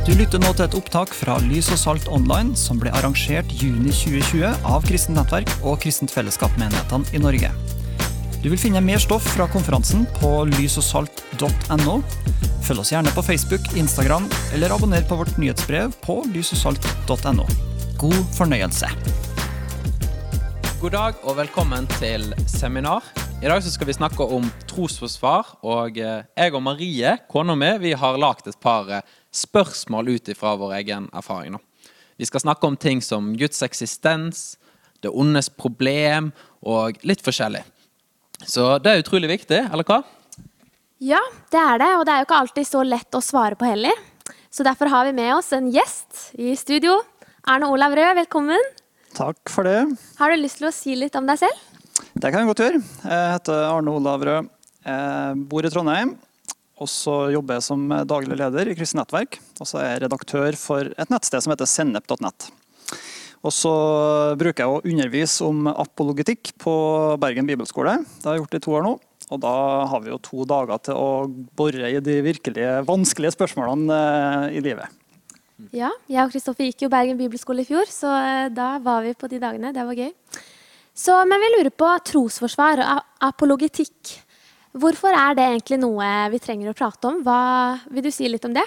Du lytter nå til et opptak fra Lys og Salt Online, som ble arrangert juni 2020 av Kristent Nettverk og Kristent Fellesskap-menighetene i Norge. Du vil finne mer stoff fra konferansen på lysogsalt.no. Følg oss gjerne på Facebook, Instagram, eller abonner på vårt nyhetsbrev på lysogsalt.no. God fornøyelse. God dag og velkommen til seminar. I dag skal vi snakke om trosforsvar. Og eh, jeg og Marie, kona mi, har lagd et par eh, spørsmål ut ifra vår egen erfaring. nå. Vi skal snakke om ting som Guds eksistens, det ondes problem og litt forskjellig. Så det er utrolig viktig, eller hva? Ja, det er det, og det er jo ikke alltid så lett å svare på heller. Så derfor har vi med oss en gjest i studio. Arne Olav Rød, velkommen. Takk for det. Har du lyst til å si litt om deg selv? Det kan jeg godt gjøre. Jeg heter Arne Olav Rød. Jeg bor i Trondheim. Og så jobber jeg som daglig leder i Kristent Nettverk. Og så er jeg redaktør for et nettsted som heter sennep.nett. Og så bruker jeg å undervise om apologetikk på Bergen bibelskole. Det har jeg gjort i to år nå. Og da har vi jo to dager til å bore i de virkelige vanskelige spørsmålene eh, i livet. Ja, jeg og Kristoffer gikk jo Bergen bibelskole i fjor, så eh, da var vi på de dagene. Det var gøy. Så, men vi lurer på trosforsvar og apologetikk. Hvorfor er det egentlig noe vi trenger å prate om? Hva, vil du si litt om det?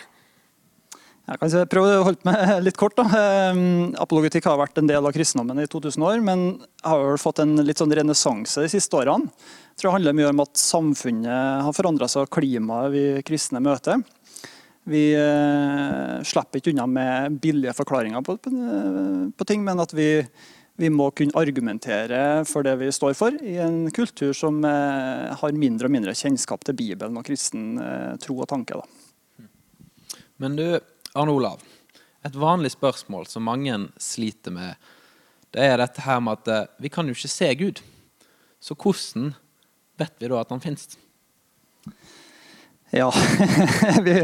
Jeg kan prøve å holde meg litt kort. da. Eh, Apologetikk har vært en del av kristendommen i 2000 år, men har vel fått en litt sånn renessanse de siste årene. Jeg tror det handler mye om at samfunnet har forandra seg, og klimaet vi kristne møter. Vi eh, slipper ikke unna med billige forklaringer på, på, på ting, men at vi, vi må kunne argumentere for det vi står for, i en kultur som eh, har mindre og mindre kjennskap til Bibelen og kristen eh, tro og tanke. Da. Men du, Arne Olav. Et vanlig spørsmål som mange sliter med, det er dette her med at eh, vi kan jo ikke se Gud. Så hvordan vet vi da at han finnes? Ja, vi,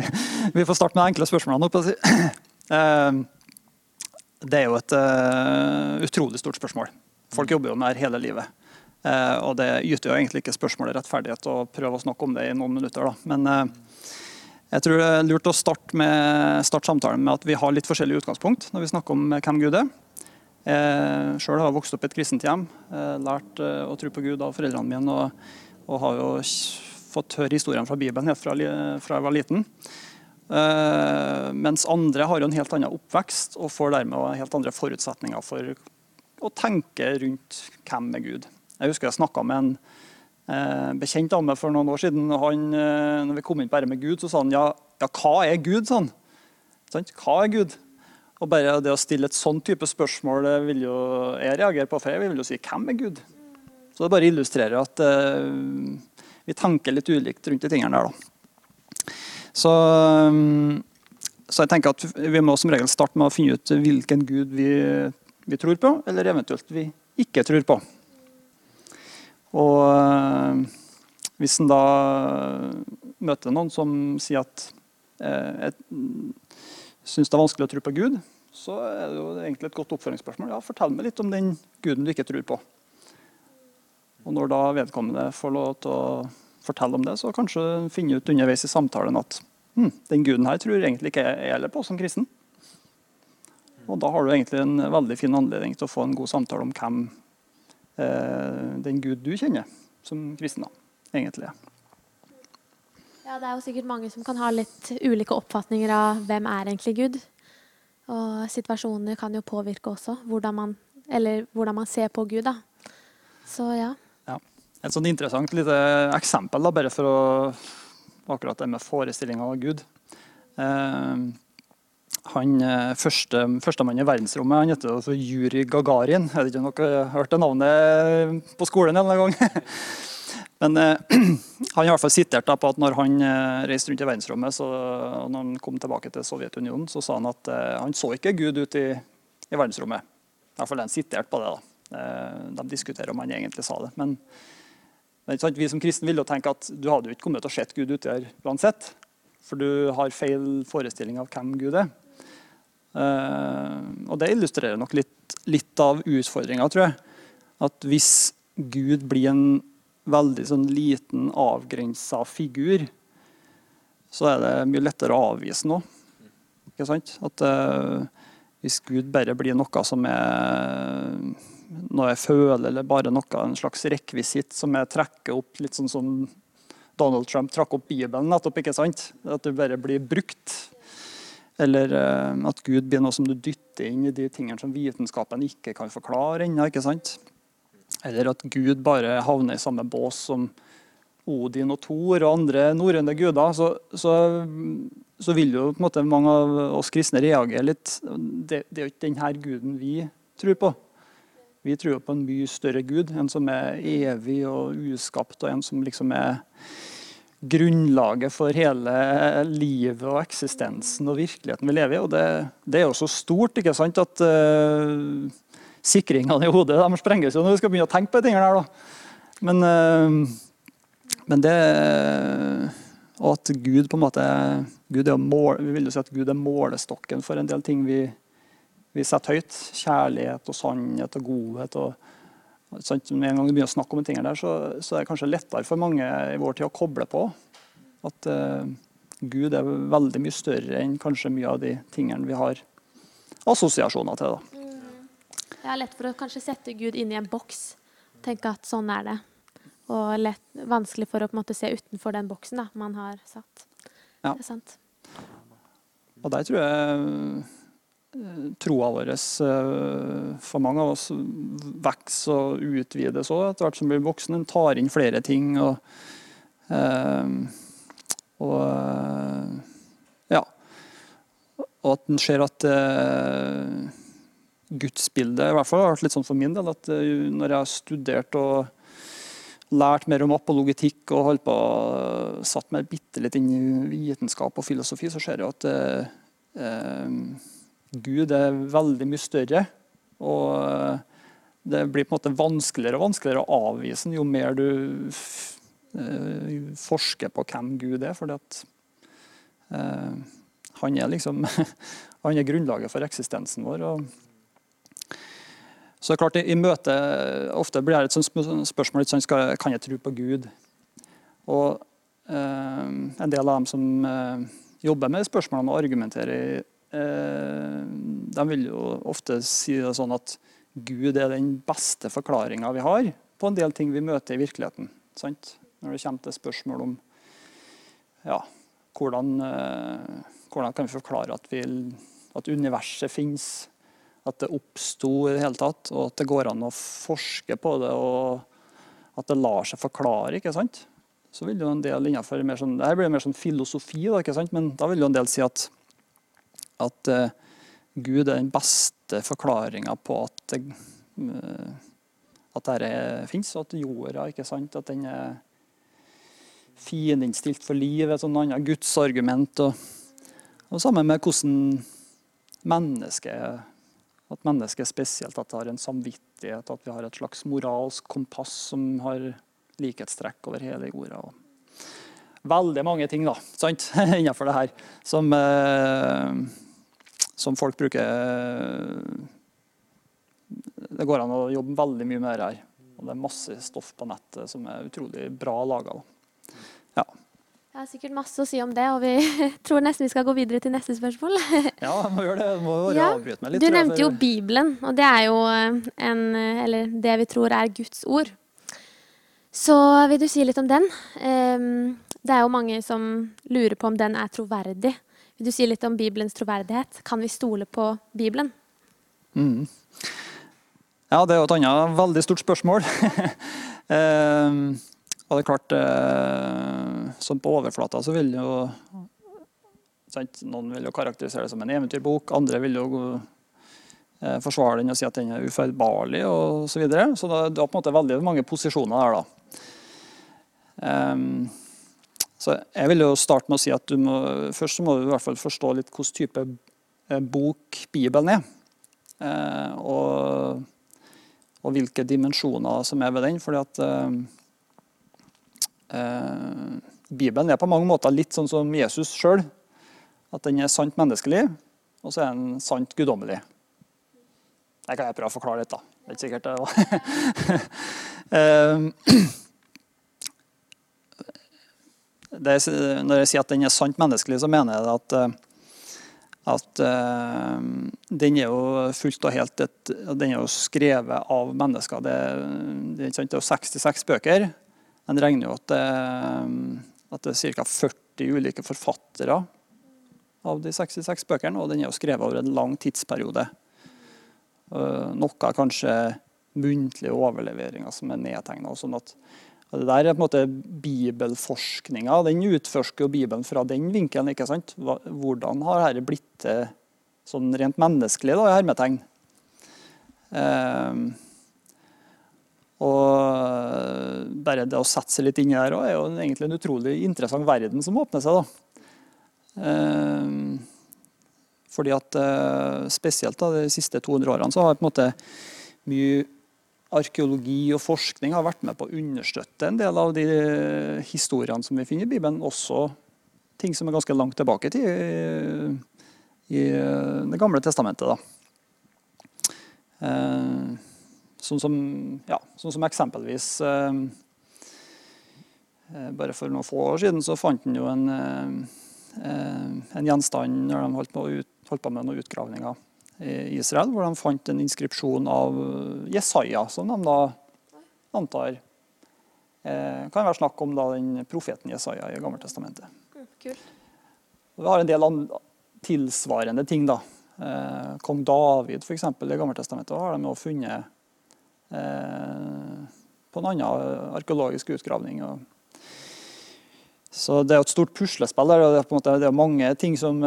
vi får starte med de enkle spørsmålene. Eh, Det er jo et uh, utrolig stort spørsmål. Folk jobber jo med det hele livet. Uh, og det yter jo egentlig ikke spørsmålet rettferdighet å prøve å snakke om det i noen minutter. Da. Men uh, jeg tror det er lurt å starte, med, starte samtalen med at vi har litt forskjellig utgangspunkt når vi snakker om hvem Gud er. Eh, Sjøl har jeg vokst opp i et kristent hjem, eh, lært eh, å tro på Gud av foreldrene mine. Og, og har jo fått høre historiene fra Bibelen helt fra, fra jeg var liten. Eh, mens andre har jo en helt annen oppvekst og får dermed helt andre forutsetninger for å tenke rundt hvem er Gud. Jeg husker jeg snakka med en eh, bekjent av meg for noen år siden. og Han, eh, når vi kom inn på dette med Gud, så sa han ja, ja hva er Gud? sa han. Sånn, Hva er Gud? Og bare det å stille et sånn type spørsmål det vil jo jeg reagere på, for jeg vil jo si hvem er Gud? Så det bare illustrerer at uh, vi tenker litt ulikt rundt de tingene der. da. Så, um, så jeg tenker at vi må som regel starte med å finne ut hvilken gud vi, vi tror på, eller eventuelt vi ikke tror på. Og uh, hvis en da møter noen som sier at eh, syns det er vanskelig å tro på Gud, så er det jo egentlig et godt oppføringsspørsmål. Ja, fortell meg litt om den guden du ikke tror på. Og når da vedkommende får lov til å fortelle om det, så kanskje finne ut underveis i samtalen at hm, den guden her tror egentlig ikke jeg heller på som kristen. Og da har du egentlig en veldig fin anledning til å få en god samtale om hvem eh, den gud du kjenner som kristen da, egentlig er. Ja, Det er jo sikkert mange som kan ha litt ulike oppfatninger av hvem er egentlig Gud. Og situasjoner kan jo påvirke også hvordan man, eller hvordan man ser på Gud. da. Så ja. Et sånn interessant lite eksempel, da, bare for å akkurat det med forestillinga av Gud. Eh, han eh, første, Førstemann i verdensrommet han heter altså Juri Gagarin. Jeg vet ikke om dere har hørt det navnet på skolen en gang? Men eh, han har i hvert fall sitert på at når han eh, reiste rundt i verdensrommet, så, og når han kom tilbake til Sovjetunionen, så sa han at eh, han så ikke Gud ut i, i verdensrommet. I hvert fall er han sitert på det. da. Eh, de diskuterer om han egentlig sa det. Men, vi som kristne vil jo tenke at du hadde jo ikke kommet til å sett Gud ute her uansett. For du har feil forestilling av hvem Gud er. Eh, og det illustrerer nok litt, litt av utfordringa, tror jeg. At hvis Gud blir en veldig sånn liten, avgrensa figur, så er det mye lettere å avvise noe. Ikke sant? At eh, hvis Gud bare blir noe som er noe jeg føler, eller bare noe, en slags rekvisitt som jeg trekker opp, litt sånn som Donald Trump trakk opp Bibelen nettopp, ikke sant? At det bare blir brukt. Eller eh, at Gud blir noe som du dytter inn i de tingene som vitenskapen ikke kan forklare ennå. ikke sant? Eller at Gud bare havner i samme bås som Odin og Thor og andre norrøne guder. Så, så, så, vil jo på en måte mange av oss kristne reagere litt. Det, det er jo ikke denne guden vi tror på. Vi tror på en mye større gud, en som er evig og uskapt, og en som liksom er grunnlaget for hele livet og eksistensen og virkeligheten vi lever i. Og det, det er jo så stort ikke sant, at uh, sikringene i hodet de sprenges jo når vi skal begynne å tenke på de tingene her. Da. Men, uh, men det Og at Gud på en måte Gud er mål, Vi vil jo si at Gud er målestokken for en del ting vi, vi setter høyt. Kjærlighet og sannhet og godhet. og Sant? Med en gang du begynner å snakke om tingene der, så, så, er det kanskje lettere for mange i vår tid å koble på at uh, Gud er veldig mye større enn kanskje mye av de tingene vi har assosiasjoner til. Da. Mm. Det er lett for å kanskje sette Gud inn i en boks. Tenke at sånn er det. Og lett, vanskelig for å på en måte se utenfor den boksen da, man har satt. Ja. Det er sant. Og der tror jeg troa vår eh, for mange av oss vokser og utvides òg etter hvert som blir voksen. En tar inn flere ting. og, eh, og eh, ja. Og at en ser at gudsbildet i hvert fall har vært litt sånn for min del at når jeg har studert og lært mer om apologitikk og holdt på satt meg bitte litt inn i vitenskap og filosofi, så ser jeg at eh, Gud er veldig mye større. Og eh, det blir på en måte vanskeligere og vanskeligere å avvise den jo mer du eh, forsker på hvem Gud er. fordi at eh, han er liksom han er grunnlaget for eksistensen vår. og så klart, I møte ofte blir det et sånt spørsmål sånn, skal, kan jeg tro på Gud. Og eh, En del av dem som jobber med spørsmålene og argumenterer de vil jo ofte si det sånn at Gud er den beste forklaringa vi har på en del ting vi møter i virkeligheten. Sant? Når det kommer til spørsmål om ja, hvordan, eh, hvordan kan vi forklare at, vi, at universet finnes, at det oppsto i det hele tatt, og at det går an å forske på det, og at det lar seg forklare. ikke sant? Så vil jo en del innenfor mer sånn, Dette blir mer sånn filosofi, da, ikke sant? men da vil jo en del si at at uh, Gud er den beste forklaringa på at, det, uh, at dette fins, og at jorda ikke sant, at den er fininnstilt for liv, et sånt annet gudsargument. Og, og sammen med hvordan mennesket at mennesket spesielt, at har en samvittighet, at vi har et slags moralsk kompass som har likhetstrekk over hele jorda. veldig mange ting da, sant, innenfor det her som eh, som folk bruker Det går an å jobbe veldig mye med det her. Og det er masse stoff på nettet som er utrolig bra laga. Ja. Jeg har sikkert masse å si om det, og vi tror nesten vi skal gå videre til neste spørsmål. ja, må gjøre det. Må bare ja. avbryte meg litt. Du nevnte jo Bibelen, og det er jo en, eller det vi tror er Guds ord. Så vil du si litt om den? Ehm, det er jo mange som lurer på om den er troverdig. Vil du si litt om Bibelens troverdighet? Kan vi stole på Bibelen? Mm. Ja, det er jo et annet veldig stort spørsmål. eh, og det er klart, eh, som på overflata så vil jo sant? Noen vil jo karakterisere det som en eventyrbok, andre vil jo eh, forsvare den og si at den er ufeilbarlig osv. Så, videre. så det er på en måte veldig mange posisjoner der. da. Um, så jeg vil jo starte med å si at må, først må du i hvert fall forstå litt hvilken type eh, bok Bibelen er. Eh, og, og, hvilke dimensjoner som er ved den. fordi at eh, eh, Bibelen er på mange måter litt sånn som Jesus sjøl. At den er sant menneskelig, og så er den sant guddommelig. Det kan jeg prøve å forklare litt, da. Det er ikke sikkert det. eh, det, når jeg sier at den er sant menneskelig, så mener jeg at, eh, at uh, den er jo fullt og helt et, den er jo skrevet av mennesker. Det, det, det er jo 66 bøker. En regner jo at det, at det er ca. 40 ulike forfattere av de 66 bøkene, og den er jo skrevet over en lang tidsperiode. Uh, noe kanskje muntlige overleveringer som er nedtegna. Sånn og det der er på en måte Bibelforskninga. Den utforsker jo Bibelen fra den vinkelen. ikke sant? Hvordan har dette blitt til sånn rent menneskelig, da, i hermetegn? Um, og bare det å sette seg litt inn i det er jo egentlig en utrolig interessant verden som åpner seg. da. Eh, fordi at eh, Spesielt da, de siste 200 årene så har på en måte mye arkeologi og forskning har vært med på å understøtte en del av de historiene som vi finner i Bibelen. Også ting som er ganske langt tilbake til i, i Det gamle testamentet. Eh, sånn, som, ja, sånn som eksempelvis eh, eh, Bare for noen få år siden så fant en jo en, en gjenstand når de holdt på, ut, holdt på med noen utgravninger i Israel, hvor de fant en inskripsjon av Jesaja, som de da antar eh, kan være snakk om da den profeten Jesaja i Gammeltestamentet. Kult. Vi har en del tilsvarende ting. da. Eh, Kong David eksempel, i Gammeltestamentet har de funnet eh, på en annen arkeologisk utgravning. så det er et stort puslespill. der, og det er, på en måte, det er mange ting som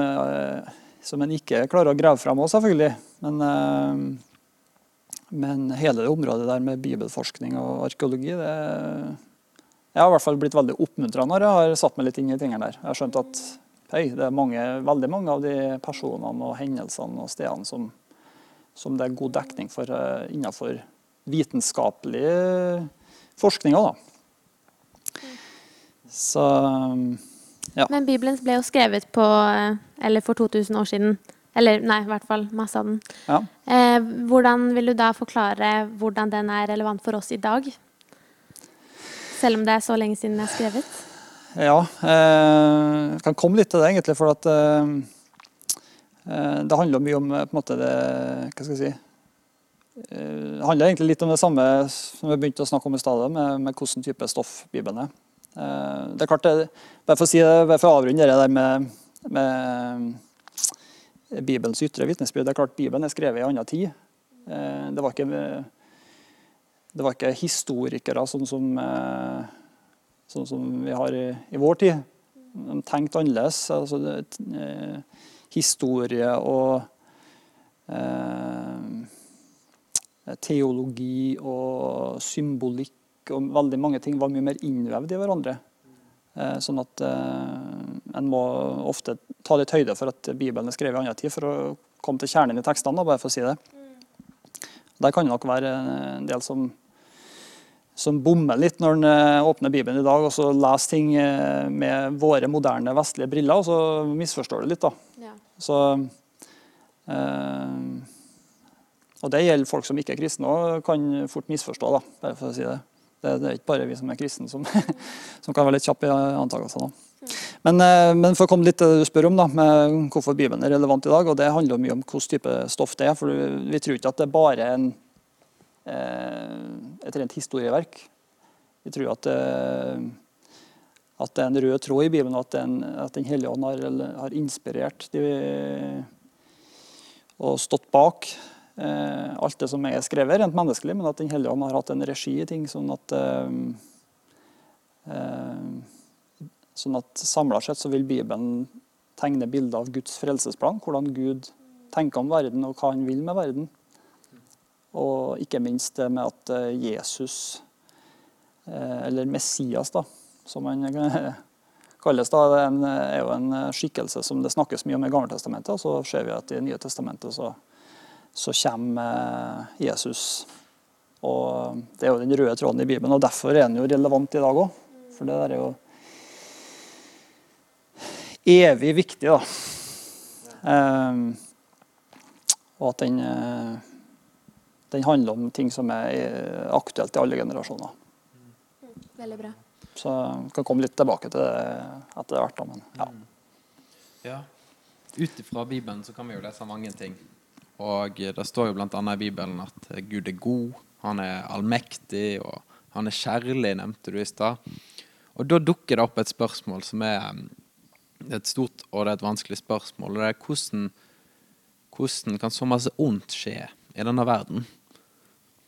som en ikke klarer å grave fram òg, selvfølgelig. Men, eh, men, hele det området der med bibelforskning og arkeologi, det Jeg har i hvert fall blitt veldig oppmuntra når jeg har satt meg litt inn i tingene der. Jeg har skjønt at hei, det er mange, veldig mange av de personene og hendelsene og stedene som, som det er god dekning for uh, innenfor vitenskapelig forskning da. Så ja. Men Bibelen ble jo skrevet på eh, Eller for 2000 år siden. Eller nei, i hvert fall masse av den. Ja. Eh, hvordan vil du da forklare hvordan den er relevant for oss i dag? Selv om det er så lenge siden den er skrevet? Ja, eh, jeg kan komme litt til det, egentlig. For at eh, eh det handler mye om på en måte det Hva skal jeg si eh, Det handler egentlig litt om det samme som vi begynte å snakke om i stedet, med, med hvilken type stoff Bibelen er. Eh, det er klart, bare for å si det, bare for å avrunde det der med, med Bibelens ytre vitnesbyrd. Det er klart Bibelen er skrevet i en annen tid. Eh, det var ikke, det var ikke historikere sånn som, eh, sånn som vi har i, i, vår tid. De tenkte annerledes. Altså det, historie og eh, teologi og symbolikk og veldig mange ting var mye mer innvevd i hverandre. Eh, sånn at eh, en må ofte ta litt høyde for at Bibelen er skrevet i annen tid, for å komme til kjernen i tekstene, bare for å si det. Der kan det nok være en del som, som bommer litt når en eh, åpner Bibelen i dag og så leser ting med våre moderne vestlige briller, og så misforstår du litt. da. Ja. Så, eh, og det gjelder folk som ikke er kristne òg, kan fort misforstå, da, bare for å si det. Det, det, er ikke bare vi som er kristne som, som kan være litt kjappe i antakelsene. Men, eh, men, for å komme litt til det du spør om, da, med hvorfor Bibelen er relevant i dag. og Det handler mye om hvilken type stoff det er. for Vi tror ikke at det er bare en, eh, et rent historieverk. Vi tror at det, at det, er en rød tråd i Bibelen, at, en, at Den hellige ånd har, har inspirert de, og stått bak eh, alt det som er skrevet, rent menneskelig, men at Den hellige ånd har hatt en regi i ting, sånn at eh, eh Sånn at samla sett så vil Bibelen tegne bilder av Guds frelsesplan. Hvordan Gud tenker om verden, og hva han vil med verden. Og ikke minst det med at eh, Jesus, eh, eller Messias, da, som han kalles, da, er jo en skikkelse som det snakkes mye om i Gammeltestamentet. Og så ser vi at i Nye testamentet så så kommer eh, Jesus. Og Det er jo den røde tråden i Bibelen, og derfor er den jo relevant i dag òg. For det der er jo evig viktig, da. Um, og at den, eh, den, handler om ting som er aktuelt i alle generasjoner. Veldig bra. Så vi kan komme litt tilbake til det etter hvert. Men, ja. ja. Ut ifra Bibelen så kan vi jo lese mange ting. Og det står jo bl.a. i Bibelen at Gud er god, han er allmektig, og han er kjærlig, nevnte du i stad. Og da dukker det opp et spørsmål som er er et stort og det er et vanskelig spørsmål. og det er hvordan, hvordan kan så masse ondt skje i denne verden?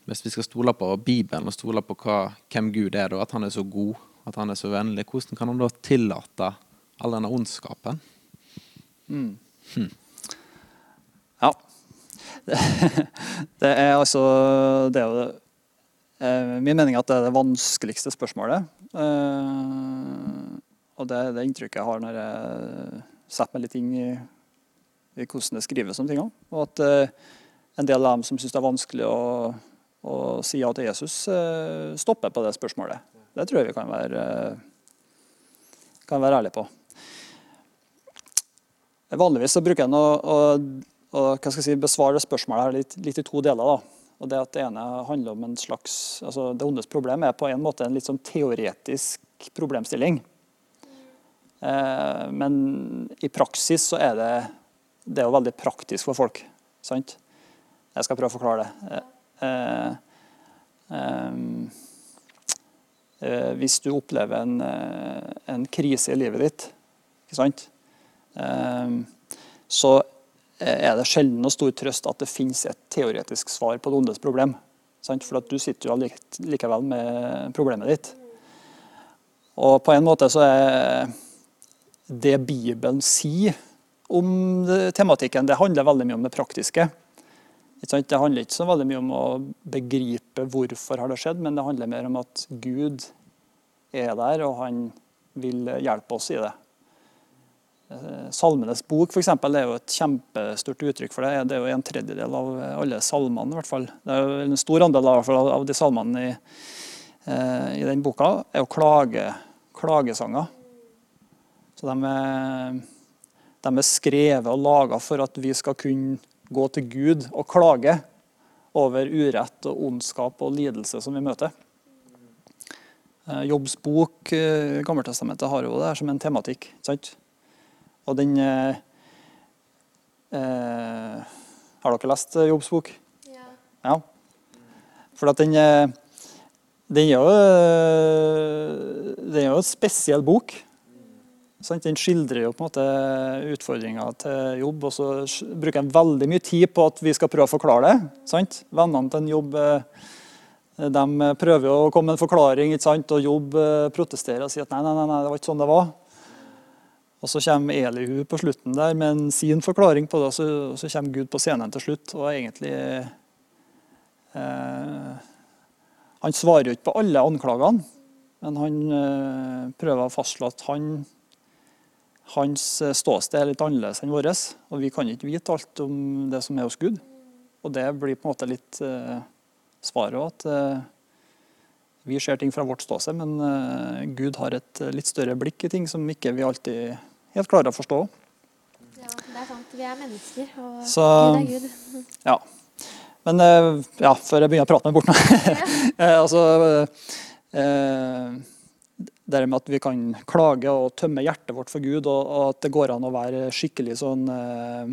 Hvis vi skal stole på Bibelen og stole på hva, hvem Gud er, da, at han er så god, at han er så vennlig, hvordan kan han da tillate all denne ondskapen? Mm. Hm. Det, er altså Det er jo eh, min mening at det er det vanskeligste spørsmålet. Eh, og det er det inntrykket jeg har når jeg setter meg litt inn i, i hvordan det skrives om tingene. Og at eh, en del av dem som syns det er vanskelig å, å si ja til Jesus, stopper på det spørsmålet. Det tror jeg vi kan være, kan være ærlige på. Vanligvis så bruker jeg å, å, å si, besvare spørsmålet her litt, litt, i to deler. da. Og Det at det ene handler om en slags, altså Det ondes problem er på en måte en litt sånn teoretisk problemstilling. Eh, men i praksis så er det, det er jo veldig praktisk for folk. sant? Jeg skal prøve å forklare det. Eh, eh, hvis du opplever en, en, krise i livet ditt, ikke sant? så er det sjelden noe stor trøst at det finnes et teoretisk svar på det ondes problem. Sant? For du sitter jo likevel med problemet ditt. Og på en måte så er det Bibelen sier om tematikken, det handler veldig mye om det praktiske. Det handler ikke så veldig mye om å begripe hvorfor har det skjedd, men det handler mer om at Gud er der, og han vil hjelpe oss i det. Eh, Salmenes bok for eksempel, er jo et kjempestort uttrykk for det. Det er jo en tredjedel av alle salmene. i hvert fall. Det er jo En stor andel av de salmene i, eh, i den boka er jo klage, klagesanger. Så de er, de er skrevet og laga for at vi skal kunne gå til Gud og klage over urett og ondskap og lidelse som vi møter. Eh, Jobbs bok, eh, Gammeltestamentet, har jo det her som en tematikk. Sant? Og den eh, eh, Har dere lest Jobbs bok? Ja. ja. For at den, den er jo den er jo en spesiell bok. Den skildrer jo på en måte utfordringer til jobb, og så bruker han veldig mye tid på at vi skal prøve å forklare det. Sant? Vennene til en jobb eh, de prøver å komme med en forklaring, sant? og jobb eh, protesterer og sier at nei, nei, nei, det var ikke sånn det var. Og Så kommer Elihu på slutten der med sin forklaring på det, og så, og så kommer Gud på scenen til slutt. og egentlig eh, Han svarer jo ikke på alle anklagene, men han eh, prøver å fastslå at han hans eh, ståsted er litt annerledes enn vårt. Og vi kan ikke vite alt om det som er hos Gud. Og det blir på en måte litt eh, svaret òg, at uh, vi ser ting fra vårt ståsted, men uh, Gud har et litt større blikk i ting som ikke vi alltid helt klarer å forstå. Ja, det er sant. Vi er mennesker, og Så, Gud er Gud. Ja. Men ja, før jeg begynner å prate meg bort nå altså, det med at vi kan klage og tømme hjertet vårt for Gud, og, og at det går an å være skikkelig sånn eh,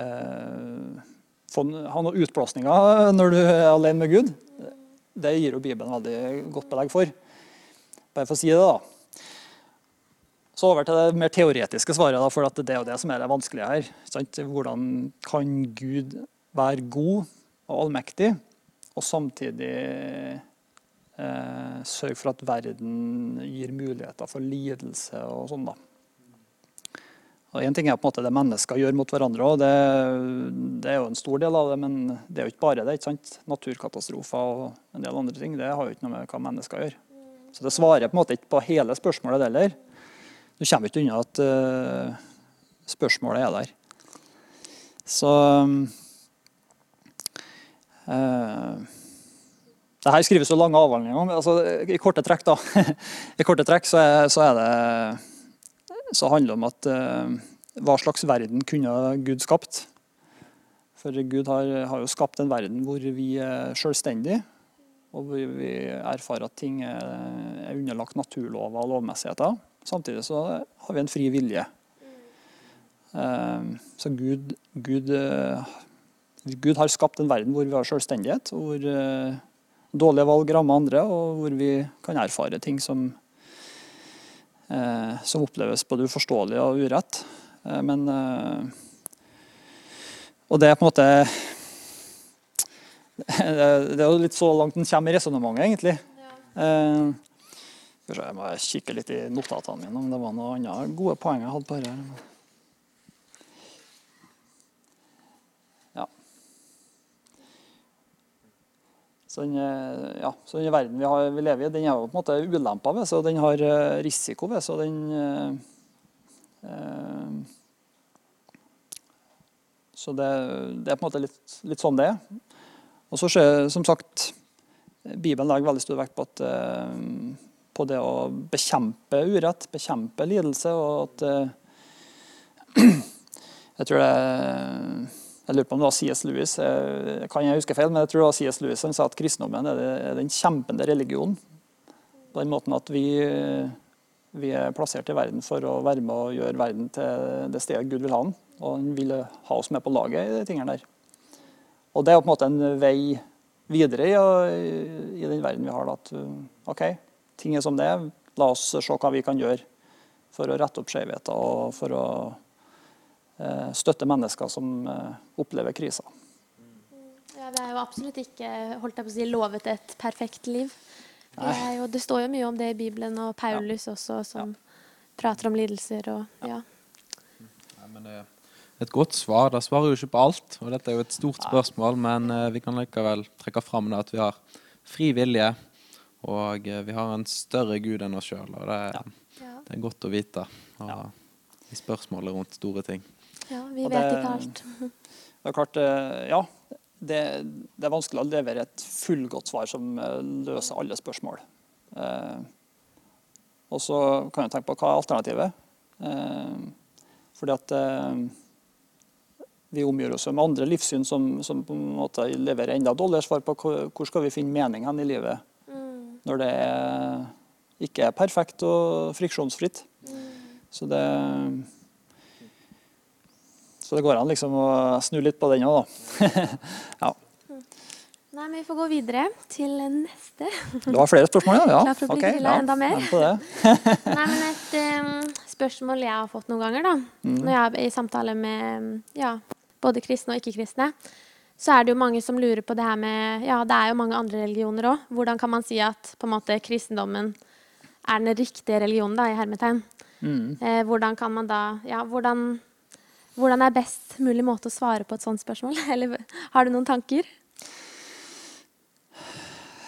eh, Ha noen utblåsninger når du er alene med Gud. Det gir jo Bibelen veldig godt belegg for. Bare for å si det, da. Så over til det mer teoretiske svaret, da, for det er jo det som er det vanskelige her. Sant? Hvordan kan Gud være god og allmektig, og samtidig eh, sørge for at verden gir muligheter for lidelse og sånn. da. Og Én ting er på en måte det mennesker gjør mot hverandre, og det, det, er jo en stor del av det. Men det er jo ikke bare det. ikke sant? Naturkatastrofer og en del andre ting det har jo ikke noe med hva mennesker gjør. Så det svarer på en måte ikke på hele spørsmålet heller. Du kommer ikke unna at uh, spørsmålet er der. Så uh, det her skrives jo lange avhandlinger om. Altså, I korte trekk da, I korte trekk så, er, så, er det, så handler det om at uh, hva slags verden kunne Gud skapt? For Gud har, har jo skapt en verden hvor vi er selvstendige, og hvor vi erfarer at ting er, er underlagt naturlover og lovmessigheter. Samtidig så har vi en fri vilje. Eh, så Gud, Gud, eh, Gud har skapt en verden hvor vi har selvstendighet, hvor eh, dårlige valg rammer andre, og hvor vi kan erfare ting som, eh, som oppleves både uforståelig og urett. Eh, men eh, Og det er på en måte Det er jo litt så langt en kommer i resonnementet, egentlig. Eh, skal jeg må kikke litt i notatene mine om det var noen andre gode poeng jeg hadde på dette. Så den, eh, ja, så den verden vi, har, vi lever i, den er jo på en måte ulemper ved seg, og den har eh, risiko ved seg. den... eh, eh, Så det, det er på en måte litt, litt sånn det er. Og så skjer, som sagt, Bibelen legger veldig stor vekt på, at, eh, på det å bekjempe urett, bekjempe lidelse, og at eh, Jeg tror det Jeg lurer på om det var C.S. Lewis, jeg, kan jeg huske feil, men jeg tror det var C.S. Lewis som sa at kristendommen er, den kjempende religionen. På den måten at vi, vi er plassert i verden for å være med og gjøre verden til det stedet Gud vil ha den. Og han vil ha oss med på laget i de tingene der. Og det er på en måte en vei videre i, i den verden vi har. At OK, ting er som det er. La oss se hva vi kan gjøre for å rette opp skjevheter og for å eh, støtte mennesker som eh, opplever kriser. Ja, det er jo absolutt ikke holdt jeg på å si, lovet et perfekt liv. Det, er jo, det står jo mye om det i Bibelen, og Paulus også, som prater om lidelser og ja. Nei, men det er et godt svar. Det svarer jo ikke på alt, og dette er jo et stort spørsmål, men eh, vi kan likevel trekke fram det at vi har fri vilje, og eh, vi har en større Gud enn oss sjøl. Og det, er- Ja. det er godt å vite og, Ja. i spørsmålet rundt store ting. Ja, vi Og vet det- ikke alt. Det er klart, eh, ja, det, det er vanskelig å levere et fullgodt svar som eh, løser alle spørsmål. Eh, og så kan jeg tenke på hva er alternativet? Eh, fordi at eh, vi omgjør oss med andre livssyn som, som på en måte leverer enda dårligere svar på hvor, hvor skal vi finne mening hen i livet Mm, når det er, ikke er perfekt og friksjonsfritt. mm. Så det Så det går an liksom å snu litt på den òg, da. Nei, men vi får gå videre til neste. Det var flere spørsmål, ja? ja. Klar for å bli ok, grilla enda mer. Nei, men et um, spørsmål jeg har fått noen ganger, da, Mm. når jeg er i samtale med ja, både kristne og ikke-kristne, så er det jo mange som lurer på det her med Ja, det er jo mange andre religioner òg. Hvordan kan man si at på en måte kristendommen er den riktige religionen, da, i hermetegn? Mm. Eh, hvordan kan man da Ja, hvordan, hvordan er best mulig måte å svare på et sånt spørsmål? Eller har du noen tanker?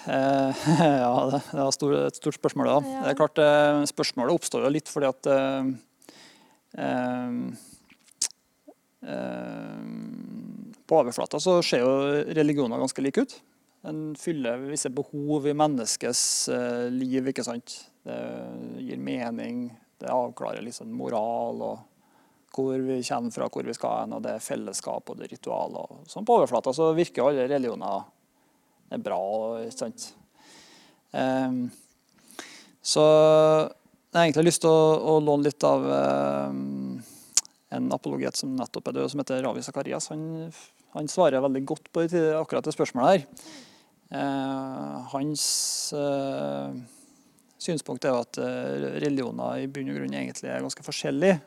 Eh, ja, det, det var stor, et stort spørsmål. da. Ja. Det er klart, eh, Spørsmålet oppstår jo litt fordi at eh, eh, På overflata så ser jo religioner ganske like ut. En fyller visse behov i menneskets eh, liv. ikke sant? Det gir mening, det avklarer liksom moral og hvor vi kommer fra, hvor vi skal hen, og det er fellesskap og det er ritual. og sånn På overflata så virker alle religioner er bra. ikke sant? Um, så jeg har egentlig lyst til å, å låne litt av um, en apologet som nettopp er død, som heter Ravi Zakarias. Han, han svarer veldig godt på akkurat det spørsmålet her. Uh, hans uh, synspunkt er jo at eh, religioner i bunn og grunn egentlig er ganske forskjellige.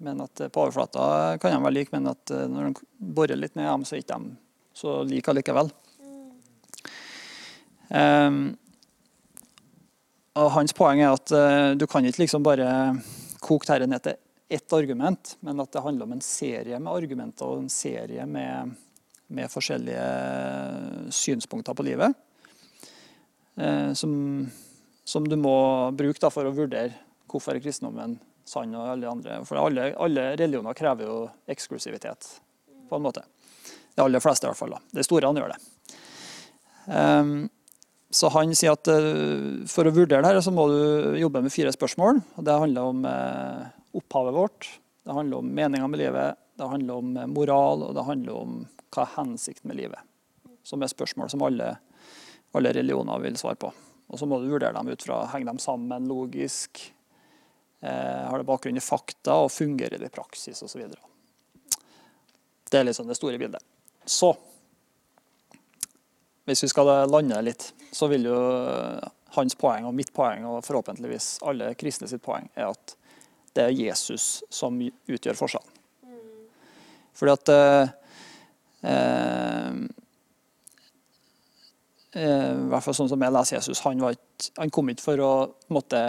Men at eh, på overflata kan de være like, men at eh, når de borer litt ned dem, så er ikke de så like allikevel. Um, og hans poeng er at uh, du kan ikke liksom bare koke dette ned til ett argument, men at det handler om en serie med argumenter og en serie med, med forskjellige synspunkter på livet. Uh, som, som du må bruke da, for å vurdere hvorfor er kristendommen sann og alle andre. For alle, alle religioner krever jo eksklusivitet, på en måte. De aller fleste, i hvert fall. da. De store han gjør det. Um, så han sier at uh, for å vurdere det her, så må du jobbe med fire spørsmål. og Det handler om uh, opphavet vårt, det handler om meninga med livet, det handler om eh, moral, og det handler om hva er hensikten med livet. Som er spørsmål som alle, alle religioner vil svare på. Og så må du vurdere dem ut fra henge dem sammen logisk. Eh, har det bakgrunn i fakta og fungerer det i praksis osv. Det er liksom det store bildet. Så hvis vi skal lande litt, så vil jo hans poeng og mitt poeng og forhåpentligvis alle kristne sitt poeng er at det er Jesus som utgjør forskjellen. Fordi at eh, eh, eh, I hvert fall sånn som jeg leser Jesus, han, ikke, han kom ikke for å måtte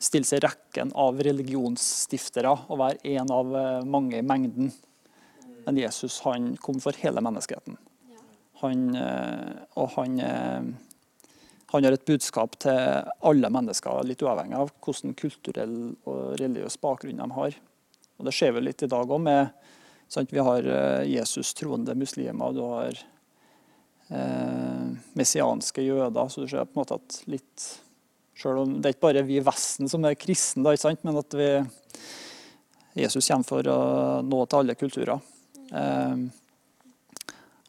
stille seg i rekken av religionsstiftere og være en av eh, mange i mengden. Men Jesus han kom for hele menneskeheten. Han, eh, og han, han har et budskap til alle mennesker, litt uavhengig av hvilken kulturell og religiøs bakgrunn de har. Og Det skjer vel litt i dag òg Sant? Vi har eh, Jesus-troende muslimer, du har eh, messianske jøder. Så du ser på en måte at litt Selv om det er ikke bare vi i Vesten som er kristne, da, ikke sant? men at vi, Jesus kommer for å nå til alle kulturer. Eh,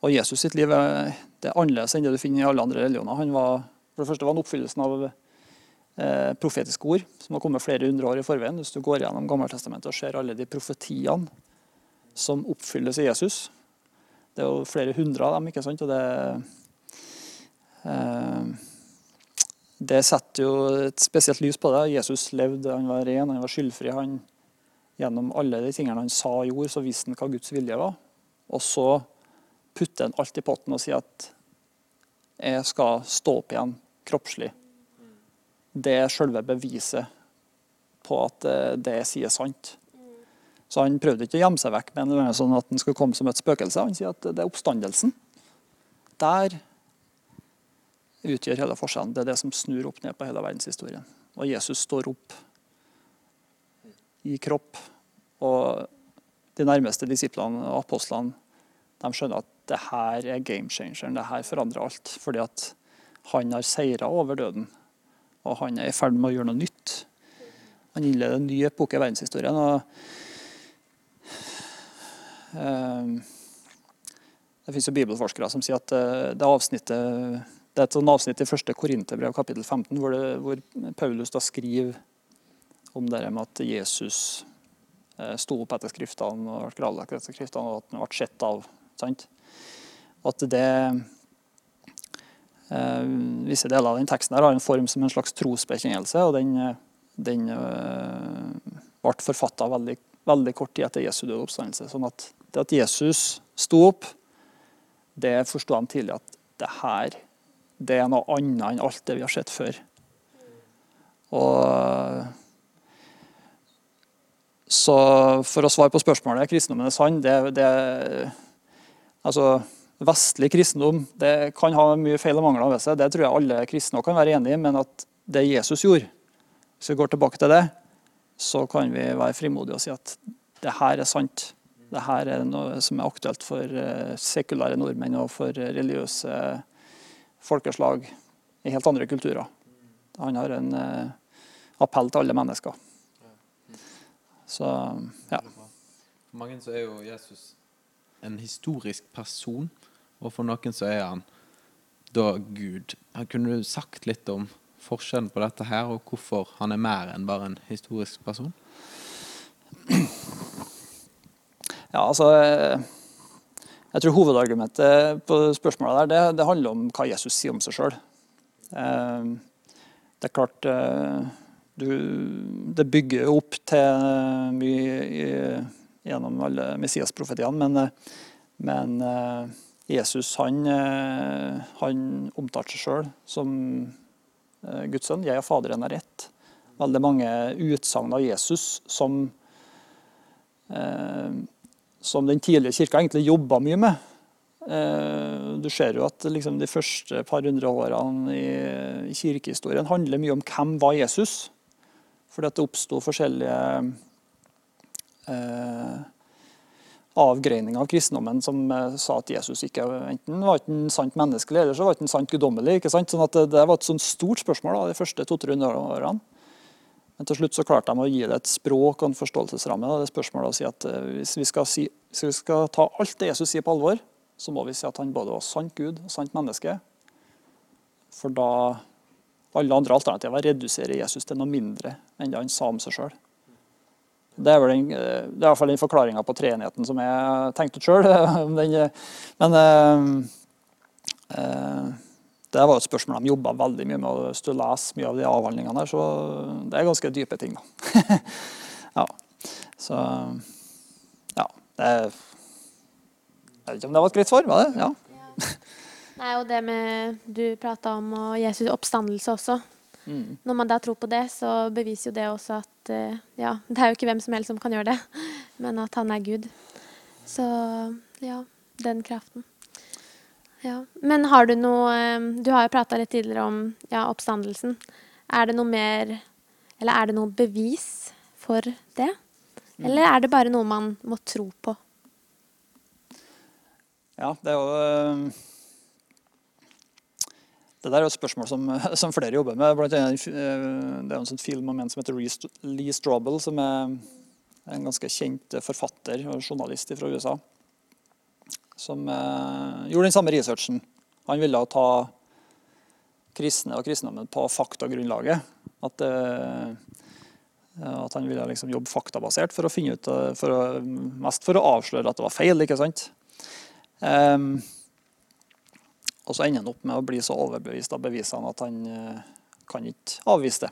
og Jesus sitt liv er, det er annerledes enn det du finner i alle andre religioner. Han var, for det første var han oppfyllelsen av eh, profetiske ord, som har kommet flere hundre år i forveien. Hvis du går gjennom Gammeltestamentet og ser alle de profetiene som oppfylles i Jesus. Det er jo flere hundre av dem. ikke sant? Og det, eh, det setter jo et spesielt lys på det. Jesus levde, han var ren, han var skyldfri. han Gjennom alle de tingene han sa og gjorde, så visste han hva Guds vilje var. Og så putter han alt i potten og sier at jeg skal stå opp igjen kroppslig. Det er selve beviset på at det jeg sier, er sant. Så han prøvde ikke å gjemme seg vekk med en sånn at han skulle komme som et spøkelse. Han sier at det er oppstandelsen. Der utgjør hele forskjellen. Det er det som snur opp ned på hele verdenshistorien. Og Jesus står opp i kropp. Og de nærmeste disiplene og apostlene de skjønner at det her er game changeren. Det her forandrer alt. Fordi at han har seira over døden. Og han er i ferd med å gjøre noe nytt. Han innleder en ny epoke i verdenshistorien. og Ehm, det finnes jo bibelforskere som sier at eh, det, avsnittet, det er et sånn avsnitt i første Korinterbrev kapittel 15 hvor, det, hvor Paulus da skriver om det med at Jesus eh, sto opp etter skriftene og ble gravlagt etter skriftene, og at han ble sett av. Sant? At det eh, Visse deler av den teksten her har en form som en slags trosbekjennelse, og den, den eh, ble forfatta veldig, veldig kort tid etter Jesu døde oppstandelse. sånn at det at Jesus sto opp, det forsto han tidlig at det her det er noe annet enn alt det vi har sett før. Og så for å svare på spørsmålet kristendommen er sann det, det, altså, Vestlig kristendom det kan ha mye feil og mangler ved seg. Det tror jeg alle kristne kan være enig i. Men at det Jesus gjorde, hvis vi går tilbake til det, så kan vi være frimodige og si at det her er sant det her er noe som er aktuelt for eh, sekulære nordmenn og for religiøse folkeslag i helt andre kulturer. Han har en eh, appell til alle mennesker. Så, ja. For mange så er jo Jesus en historisk person, og for noen så er han da Gud. Kunne du sagt litt om forskjellen på dette her, og hvorfor han er mer enn bare en historisk person? Ja, altså eh, Jeg tror hovedargumentet på spørsmålet der, det, det handler om hva Jesus sier om seg sjøl. Eh, det er klart eh, du, Det bygger opp til mye gjennom alle Messias-profetiene, men, men, Jesus han, han omtalte seg sjøl som Guds sønn. Jeg og Faderen er ett. Veldig mange utsagn av Jesus som som den tidlige kirka egentlig jobba mye med. Eh, du ser jo at liksom de første par hundre årene i kirkehistorien handler mye om hvem var Jesus. Fordi at det oppsto forskjellige eh, avgreininger av kristendommen som eh, sa at Jesus ikke enten var ikke en sant menneskelig eller så var ikke en sant guddommelig. ikke sant? Sånn at det, det var et sånt stort spørsmål da, de første 200-300 årene. Men til slutt så klarte de å gi det et språk og en forståelsesramme. Det er spørsmålet å si at eh, hvis vi, si, hvis vi, skal ta alt det Jesus sier på alvor, så må vi si at han både var sant Gud og sant menneske. For da alle andre alternativer reduserer Jesus til noe mindre enn det han sa om seg sjøl. Det er vel den, eh, det er i hvert fall den forklaringa på treenigheten som jeg tenkte ut sjøl. Men øh, eh, det var et spørsmål de jobba veldig mye med å du leser lese mye av de avhandlingene der, så det er ganske dype ting, da. ja. Så ja. Det, jeg vet ikke om det var et greit svar? Var det? Ja. Nei, og det med du prata om og Jesus oppstandelse også. Mm. Når man da tror på det, så beviser jo det også at eh, ja, det er jo ikke hvem som helst som kan gjøre det, men at han er Gud. Så ja, den kraften. Ja. Men har du noe eh, Du har jo prata litt tidligere om ja, oppstandelsen. Er det noe mer Eller er det noe bevis for det? Eller er det bare noe man må tro på? Ja, det er jo eh, Det der er jo et spørsmål som, som flere jobber med. Blant annet, eh, det er en sånn film om en som heter Lee Strobel, som er en ganske kjent forfatter og journalist fra USA. Som eh, gjorde den samme researchen. Han ville ta kristne og kristendommen på faktagrunnlaget. At, eh, at han ville liksom jobbe faktabasert for å finne ut, eh, for å, mest for å avsløre at det var feil. ikke sant? Um, og så ender han opp med å bli så overbevist av bevisene at han kan ikke avvise det.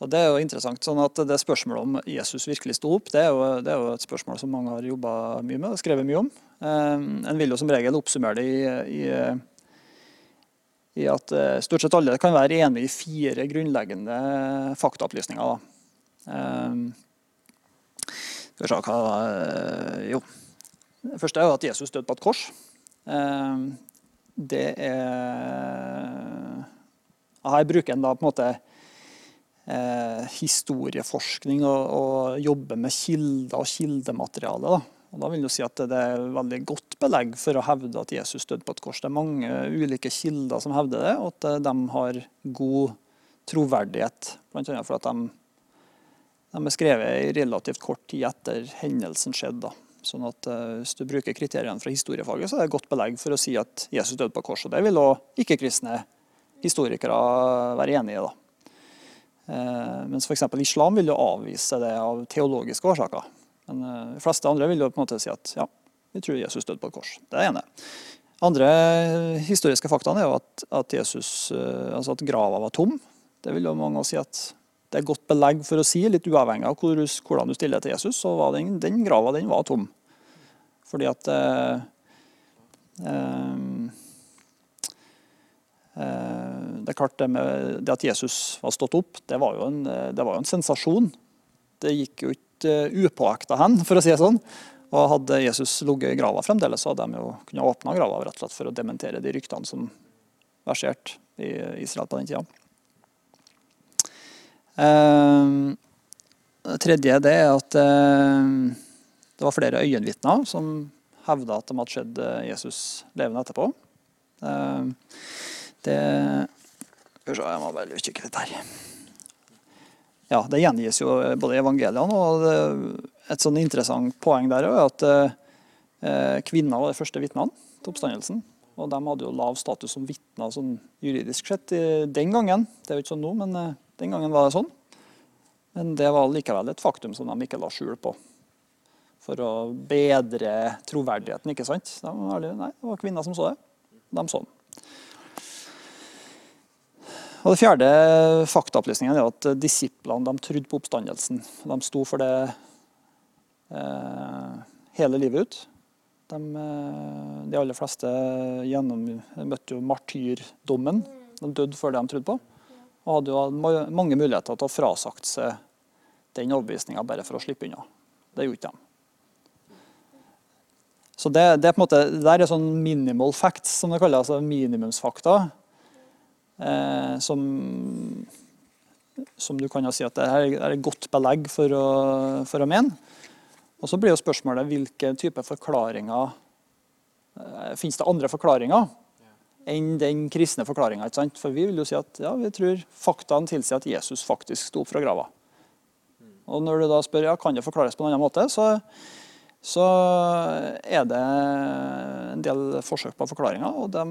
Og Det er jo interessant. sånn at det Spørsmålet om Jesus virkelig sto opp, det er, jo, det er jo et spørsmål som mange har jobba mye med og skrevet mye om. Um, en vil jo som regel oppsummere det i, i, i at uh, stort sett alle kan være enige i fire grunnleggende faktaopplysninger. Um, skal vi se hva Jo. Det første er jo at Jesus døde på et kors. Eh, det er Her bruker en da på en måte eh, historieforskning og, og jobber med kilder og kildemateriale. Da. Og da vil jeg si at Det er veldig godt belegg for å hevde at Jesus døde på et kors. Det er mange ulike kilder som hevder det, og at eh, de har god troverdighet. Bl.a. for at de, de er skrevet i relativt kort tid etter hendelsen skjedde. Sånn at uh, Hvis du bruker kriteriene fra historiefaget, så er det godt belegg for å si at Jesus døde på kors. og Det vil òg ikke-kristne historikere være enig i. da. Uh, mens f.eks. islam vil jo avvise det av teologiske årsaker. Men uh, de fleste andre vil jo på en måte si at ja, vi tror Jesus døde på et kors. Det er ene. Andre historiske faktaene er jo at, at, Jesus, altså at grava var tom. Det vil jo mange si at det er godt belegg for å si, litt uavhengig av hvordan du stiller til Jesus, så var den, den grava den var tom. Fordi at eh, eh, eh, Det er klart det, med, det at Jesus var stått opp, det var jo en, var jo en sensasjon. Det gikk jo ikke upåakta hen, for å si det sånn. Og Hadde Jesus ligget i grava fremdeles, så hadde de jo kunnet åpne grava rett og slett for å dementere de ryktene som verserte i Israel på den tida. Det tredje det er at uh, det var flere øyenvitner som hevda at de hadde sett Jesus levende etterpå. Det Skal vi se, jeg må bare kikke litt her. Ja, Det gjengis jo både i evangeliene og et sånn interessant poeng der er at kvinner var de første vitnene til oppstandelsen. Og de hadde jo lav status som vitner sånn juridisk sett den gangen. Det er jo ikke sånn nå, men den gangen var det sånn. Men det var likevel et faktum som de ikke la skjul på. For å bedre troverdigheten, ikke sant? De var, nei, det var kvinner som så det. De så den. Og Det fjerde faktaopplysningen er at disiplene de trodde på oppstandelsen. De sto for det eh, hele livet ut. De, eh, de aller fleste gjennom, møtte jo martyrdommen. De døde for det de trodde på. Og hadde jo mange muligheter til å frasagt seg den overbevisninga bare for å slippe unna. Det gjorde ikke de. Så det, det, er på en måte, det er sånn minimal facts, som det kalles, altså minimumsfakta. Eh, som, som, du kan jo si at det er et godt belegg for å, for å mene. Og Så blir jo spørsmålet hvilke typer forklaringer eh, Fins det andre forklaringer enn den kristne forklaringa. For vi vil jo si at ja, vi tror faktaene tilsier at Jesus faktisk sto opp fra grava. Og når du da spør ja, kan det forklares på en annen måte, så, så er det en del forsøk på forklaringer. Og de,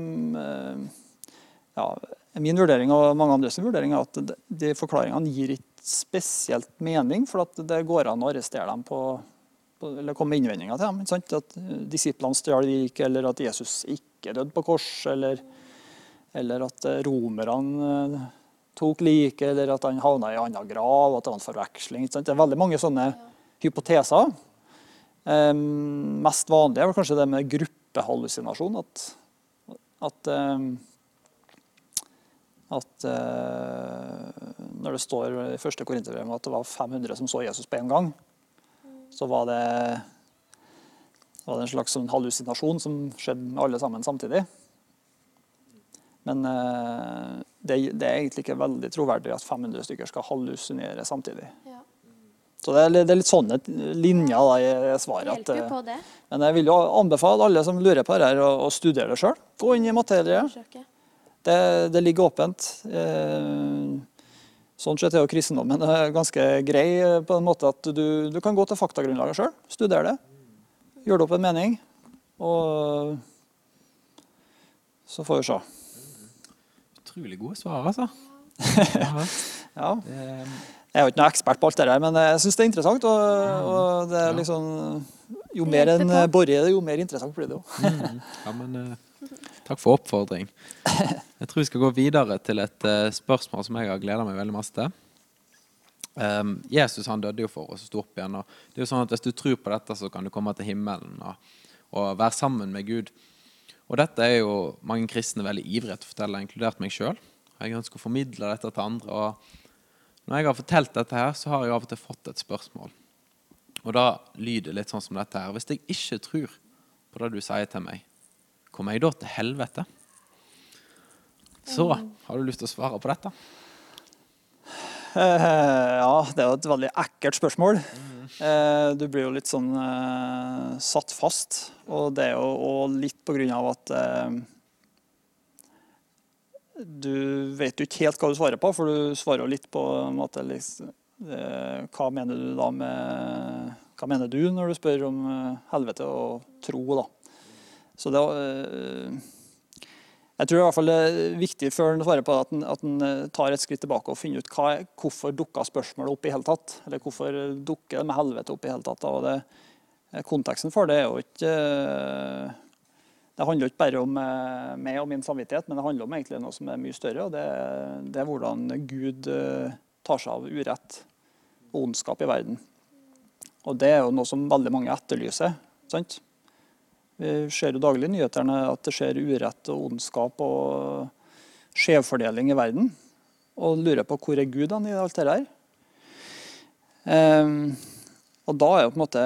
ja, min vurdering og mange andres vurdering er at de forklaringene gir ikke spesielt mening, for at det går an å arrestere dem på, på eller komme med innvendinger til dem. Ikke sant? At eh, disiplene stjal lik, eller at Jesus ikke døde på kors, eller, eller at eh, romerne eh, tok like, eller at han havna i en annen grav, at det var en forveksling. Ikke sant? Det er veldig mange sånne hypoteser. Um, mest vanlig er vel kanskje det med gruppehallusinasjon. At, at, um, at uh, når det står i første Korinterbrev at det var 500 som så Jesus på én gang, så var det, var det en slags sånn hallusinasjon som skjedde med alle sammen samtidig. Men uh, det, det, er egentlig ikke veldig troverdig at 500 stykker skal hallusinere samtidig. Ja. Så det er, det er litt sånne linjer da, i svaret. At, eh, men jeg vil jo anbefale alle som lurer på det her, å, å studere det sjøl. Gå inn i materiet. Det, det ligger åpent. Eh, sånn sett er jo kristendommen eh, ganske grei eh, på en måte at du, du kan gå til faktagrunnlaget sjøl. Studere det. Gjøre det opp en mening. Og så får vi se. Utrolig gode svar, altså. Ja, Ja. Jeg er jo ikke noen ekspert på alt det der, men jeg syns det er interessant. Og, og det er liksom Jo mer en borer i det, jo mer interessant blir det jo. mm, ja, men takk for oppfordring. Jeg tror vi skal gå videre til et eh, spørsmål som jeg har gleda meg veldig masse til. Um, Jesus han døde jo for oss og sto opp igjen. og det er jo sånn at Hvis du tror på dette, så kan du komme til himmelen og, og være sammen med Gud. Og dette er jo mange kristne veldig ivrige til å fortelle, inkludert meg sjøl. Jeg ønsker å formidle dette til andre. og Når jeg har fortalt dette, her, så har jeg av og til fått et spørsmål. Og da lyder det litt sånn som dette her. Hvis jeg ikke tror på det du sier til meg, kommer jeg da til helvete? Så har du lyst til å svare på dette? Eh, ja, det er jo et veldig ekkelt spørsmål. Eh, du blir jo litt sånn eh, satt fast. Og det er jo og litt på grunn av at du vet jo ikke helt hva du svarer på, for du svarer jo litt på en måte liksom, Hva mener du da med Hva mener du når du spør om helvete og tro, da? Så det eh, jeg tror i hvert fall det er viktig før en svarer på det, at en, at en eh, tar et skritt tilbake og finner ut hva, hvorfor dukka spørsmålet opp i hele tatt. Eller hvorfor dukker det med helvete opp i hele tatt. Og det, eh, konteksten for det er jo ikke Det handler ikke bare om meg og min samvittighet, men det handler om egentlig noe som er mye større. og Det, det er hvordan Gud tar seg av urett og ondskap i verden. Og det er jo noe som veldig mange etterlyser. sant? Vi ser jo daglig i nyhetene at det skjer urett og ondskap og skjevfordeling i verden. Og lurer på hvor er Gud i alt det her? Ehm, og da er jo på en måte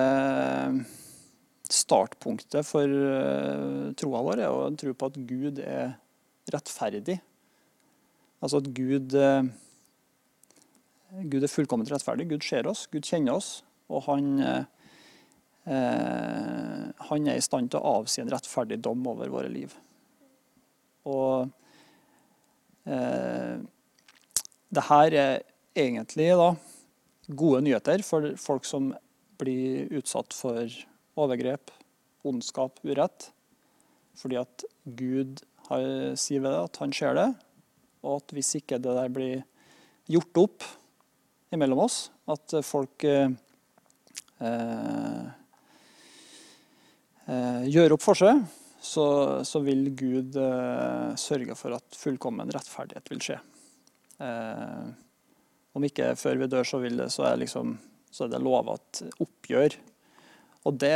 startpunktet for uh, troa vår er å tro på at Gud er rettferdig. Altså at Gud, eh, Gud er fullkomment rettferdig. Gud ser oss, Gud kjenner oss. Og han Eh, han er i stand til å avsi en rettferdig dom over våre liv. Og eh, det her er egentlig da gode nyheter for folk som blir utsatt for overgrep, ondskap, urett. Fordi at Gud har, sier ved det at han ser det, og at hvis ikke det der blir gjort opp imellom oss, at folk eh, eh, gjør opp for seg, så, så vil Gud eh, sørge for at fullkommen rettferdighet vil skje. Eh, om ikke før vi dør, så, det, så, er, liksom, så er det lova et oppgjør. Og det,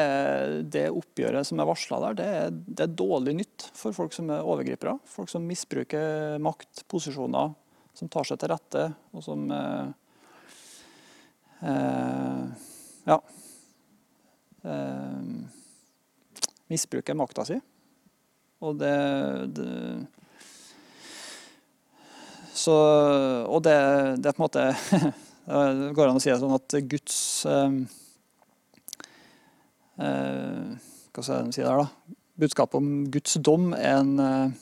det oppgjøret som er varsla der, det er, det er dårlig nytt for folk som er overgripere. Folk som misbruker makt, posisjoner, som tar seg til rette, og som eh, eh, Ja. Eh, misbruker makta si. Og det, det Så Og det, det er på en måte Det går an å si det sånn at Guds eh, eh, Hva skal jeg si der, da? Budskapet om Guds dom er en eh,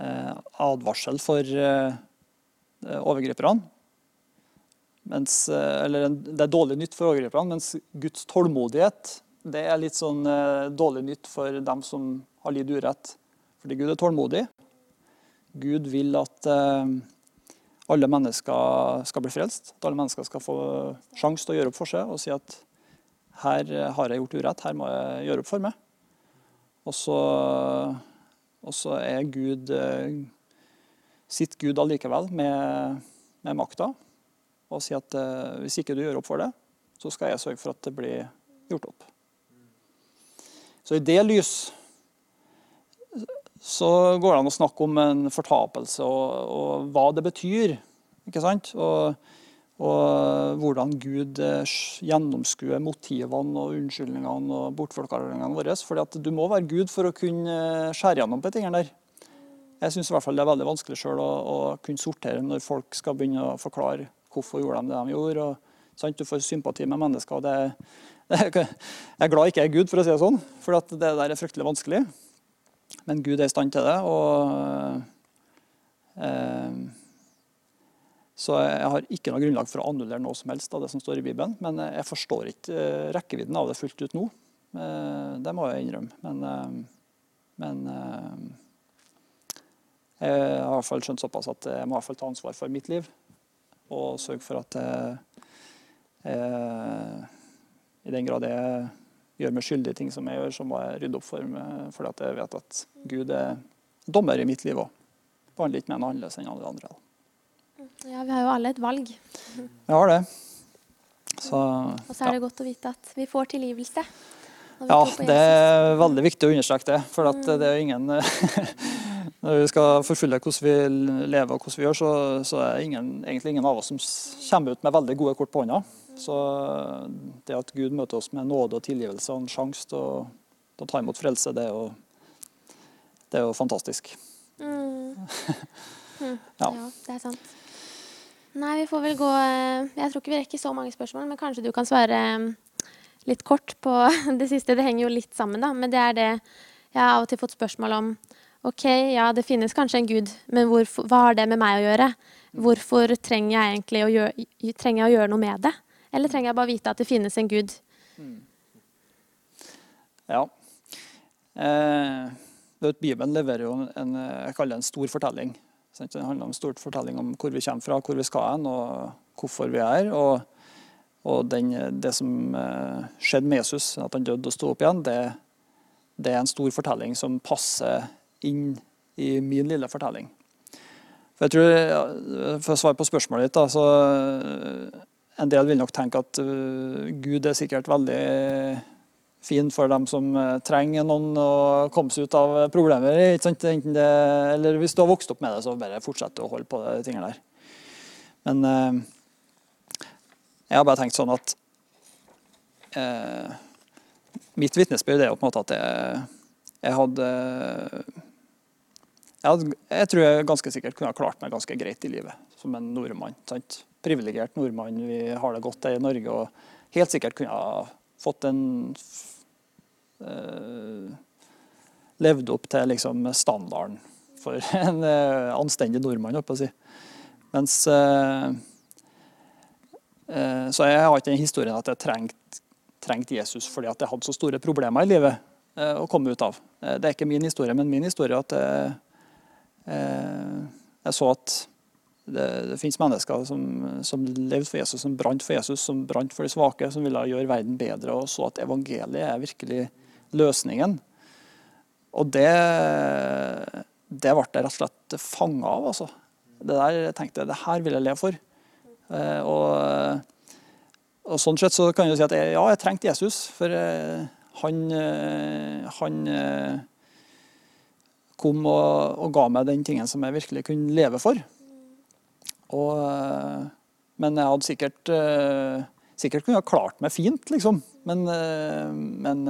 eh, advarsel for eh, overgriperne. Mens, eh, eller det er dårlig nytt for overgriperne, mens Guds tålmodighet det er litt sånn eh, dårlig nytt for dem som har lidd urett. Fordi Gud er tålmodig. Gud vil at, eh, alle mennesker skal bli frelst. At alle mennesker skal få sjanse til å gjøre opp for seg og si at her har jeg gjort urett, her må jeg gjøre opp for meg. Og så, er Gud sitt Gud allikevel med, med makta og sier at hvis ikke du gjør opp for det, så skal jeg sørge for at det blir gjort opp. Så i det lys så går det an å snakke om en fortapelse og, og hva det betyr. ikke sant? Og, og hvordan Gud eh, gjennomskuer motivene og unnskyldningene og bortforklaringene våre. fordi at du må være Gud for å kunne eh, skjære gjennom på de tingene der. Jeg syns det er veldig vanskelig sjøl å, å, kunne sortere når folk skal begynne å forklare hvorfor gjorde de det de gjorde. Og, sant? Du får sympati med mennesker. og det, det, Jeg er glad ikke jeg er Gud, for å si det sånn, for det der er fryktelig vanskelig. Men Gud er i stand til det. og eh, Så jeg har ikke noe grunnlag for å annullere noe som helst av det som står i Bibelen. Men jeg forstår ikke eh, rekkevidden av det fullt ut nå. Eh, det må jeg innrømme. Men, eh, men jeg har i hvert fall skjønt såpass at jeg må i hvert fall ta ansvar for mitt liv. Og sørge for at jeg, jeg, i den grad jeg gjør meg skyldig i ting som jeg gjør, så må jeg rydde opp for meg, fordi at jeg vet at Gud er dommer i mitt liv òg. Behandler ikke meg noe annerledes enn alle andre. Ja, vi har jo alle et valg. Vi har det. Så, og så er det ja. godt å vite at vi får tilgivelse. Ja, det er veldig viktig å understreke det. For mm. det er ingen Når vi skal forfølge hvordan vi lever og hvordan vi gjør, så, så er det ingen, egentlig ingen av oss som kommer ut med veldig gode kort på hånda. Så det at Gud møter oss med nåde og tilgivelse og en sjanse til å, til å ta imot frelse, det er jo, det er jo fantastisk. Mm. ja. ja, det er sant. Nei, vi får vel gå eh, Jeg tror ikke vi rekker så mange spørsmål, men kanskje du kan svare eh, litt kort på det siste. Det henger jo litt sammen, da. Men det er det jeg har av og til fått spørsmål om. OK, ja, det finnes kanskje en gud, men hvorfor, hva har det med meg å gjøre? Hvorfor trenger jeg egentlig å gjøre, trenger jeg å gjøre noe med det? Eller trenger jeg bare vite at det finnes en gud? Mm. Ja. Eh, Bibelen leverer jo en, jeg kaller det en stor fortelling. Sant? Det handler om en stor fortelling om hvor vi kommer fra, hvor vi skal hen, og hvorfor vi er. Og, og den, det som eh, skjedde med Jesus, at han døde og sto opp igjen, det, det, er en stor fortelling som passer inn i min lille fortelling. For jeg tror, For å svare på spørsmålet ditt, da, så en del vil nok tenke at uh, Gud er sikkert veldig fin for dem som uh, trenger noen å komme seg ut av problemer. Det, eller hvis du har vokst opp med det, så bare fortsett å holde på de tingene der. Men uh, jeg har bare tenkt sånn at Mitt vitnesbyrd er jo på en måte at jeg, jeg hadde jeg, jeg tror jeg ganske sikkert kunne ha klart meg ganske greit i livet som en nordmann. sant? Privilegert nordmann. Vi har det godt her i Norge og helt sikkert kunne ha fått en uh, Levd opp til liksom, standarden for en uh, anstendig nordmann, holdt på å si. Mens uh, Så jeg har ikke den historien at jeg trengte trengt Jesus fordi at jeg hadde så store problemer i livet å komme ut av. Det er ikke min historie, men min historie at jeg, jeg så at det, det finnes mennesker som, som, levde for Jesus, som brant for Jesus, som brant for de svake, som ville gjøre verden bedre, og så at evangeliet er virkelig løsningen. Og det, det ble jeg rett og slett fanga av. altså. Det der jeg tenkte jeg, det her vil jeg leve for. Eh, og, og, sånn sett så kan jeg si at jeg, ja, jeg trengte Jesus. For eh, han, eh, han kom og, og, ga meg den tingen som jeg virkelig kunne leve for. Og, eh, men jeg hadde sikkert, eh, sikkert kunne ha klart meg fint, liksom. Men, eh, men,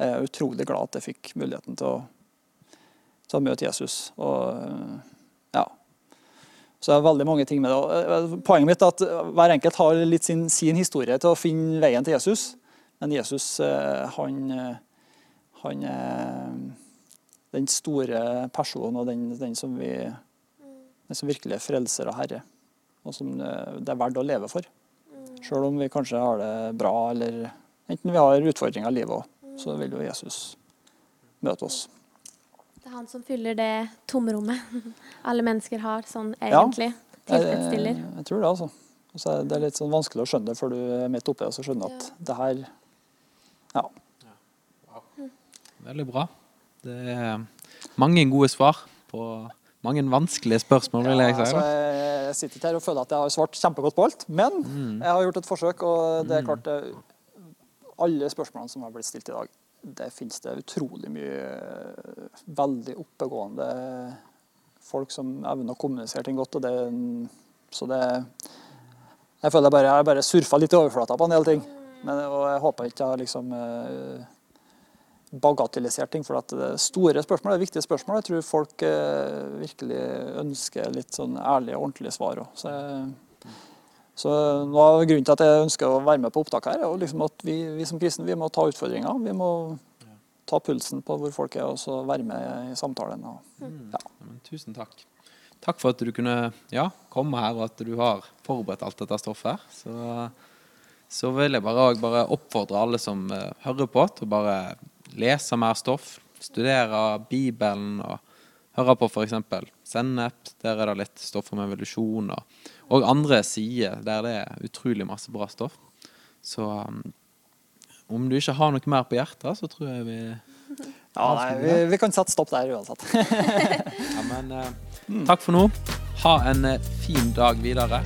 jeg er utrolig glad at jeg fikk muligheten til å, til å møte Jesus. Og ja. Så det er veldig mange ting med det. Poenget mitt er at hver enkelt har litt sin, sin historie til å finne veien til Jesus. Men Jesus, han, han er den store personen og den, den som vi den som virkelig er frelser og herre, og som det er verdt å leve for. Selv om vi kanskje har det bra, eller enten vi har utfordringer i livet òg, så vil jo Jesus møte oss. Det er han som fyller det tomrommet alle mennesker har, sånn egentlig. Ja. tilfredsstiller. Jeg, jeg tror det, altså. Og så er det litt sånn vanskelig å skjønne det før du er midt oppi det og så skjønner at det her Ja. Veldig bra. Det er mange gode svar på mange vanskelige spørsmål, vil jeg si. altså, jeg, sitter her og føler at jeg har svart kjempegodt på alt, men Mm. jeg har gjort et forsøk, og det er klart Alle spørsmålene som har blitt stilt i dag, det finnes det utrolig mye eh, veldig oppegående folk som evner å kommunisere ting godt. og det, så det Jeg føler jeg bare, jeg bare surfa litt i overflata på en del ting. Men, og jeg håper ikke jeg har liksom eh, bagatellisert ting. For at det er store spørsmål det er viktige spørsmål. Jeg tror folk eh, virkelig ønsker litt sånn ærlige og ordentlige svar òg. Så, så noe av grunnen til at jeg ønsker å være med på opptak her, er liksom at vi, vi som kristne vi må ta utfordringer. Vi må ta pulsen på hvor folk er, og så være med i samtalen. Og, ja. Ja, men tusen takk. Takk for at du kunne ja, komme her, og at du har forberedt alt dette stoffet her. Så, så vil jeg bare, bare oppfordre alle som eh, hører på, til å bare lese mer stoff. Studere Bibelen og høre på f.eks. Sennep. Der er det litt stoff om evolusjon. Og, og andre sider der det er utrolig masse bra stoff. Så um, om du ikke har noe mer på hjertet, så tror jeg vi Ja, nei, vi, vi kan sette stopp der uansett. Ja, men uh, takk for nå. Ha en eh, fin dag videre.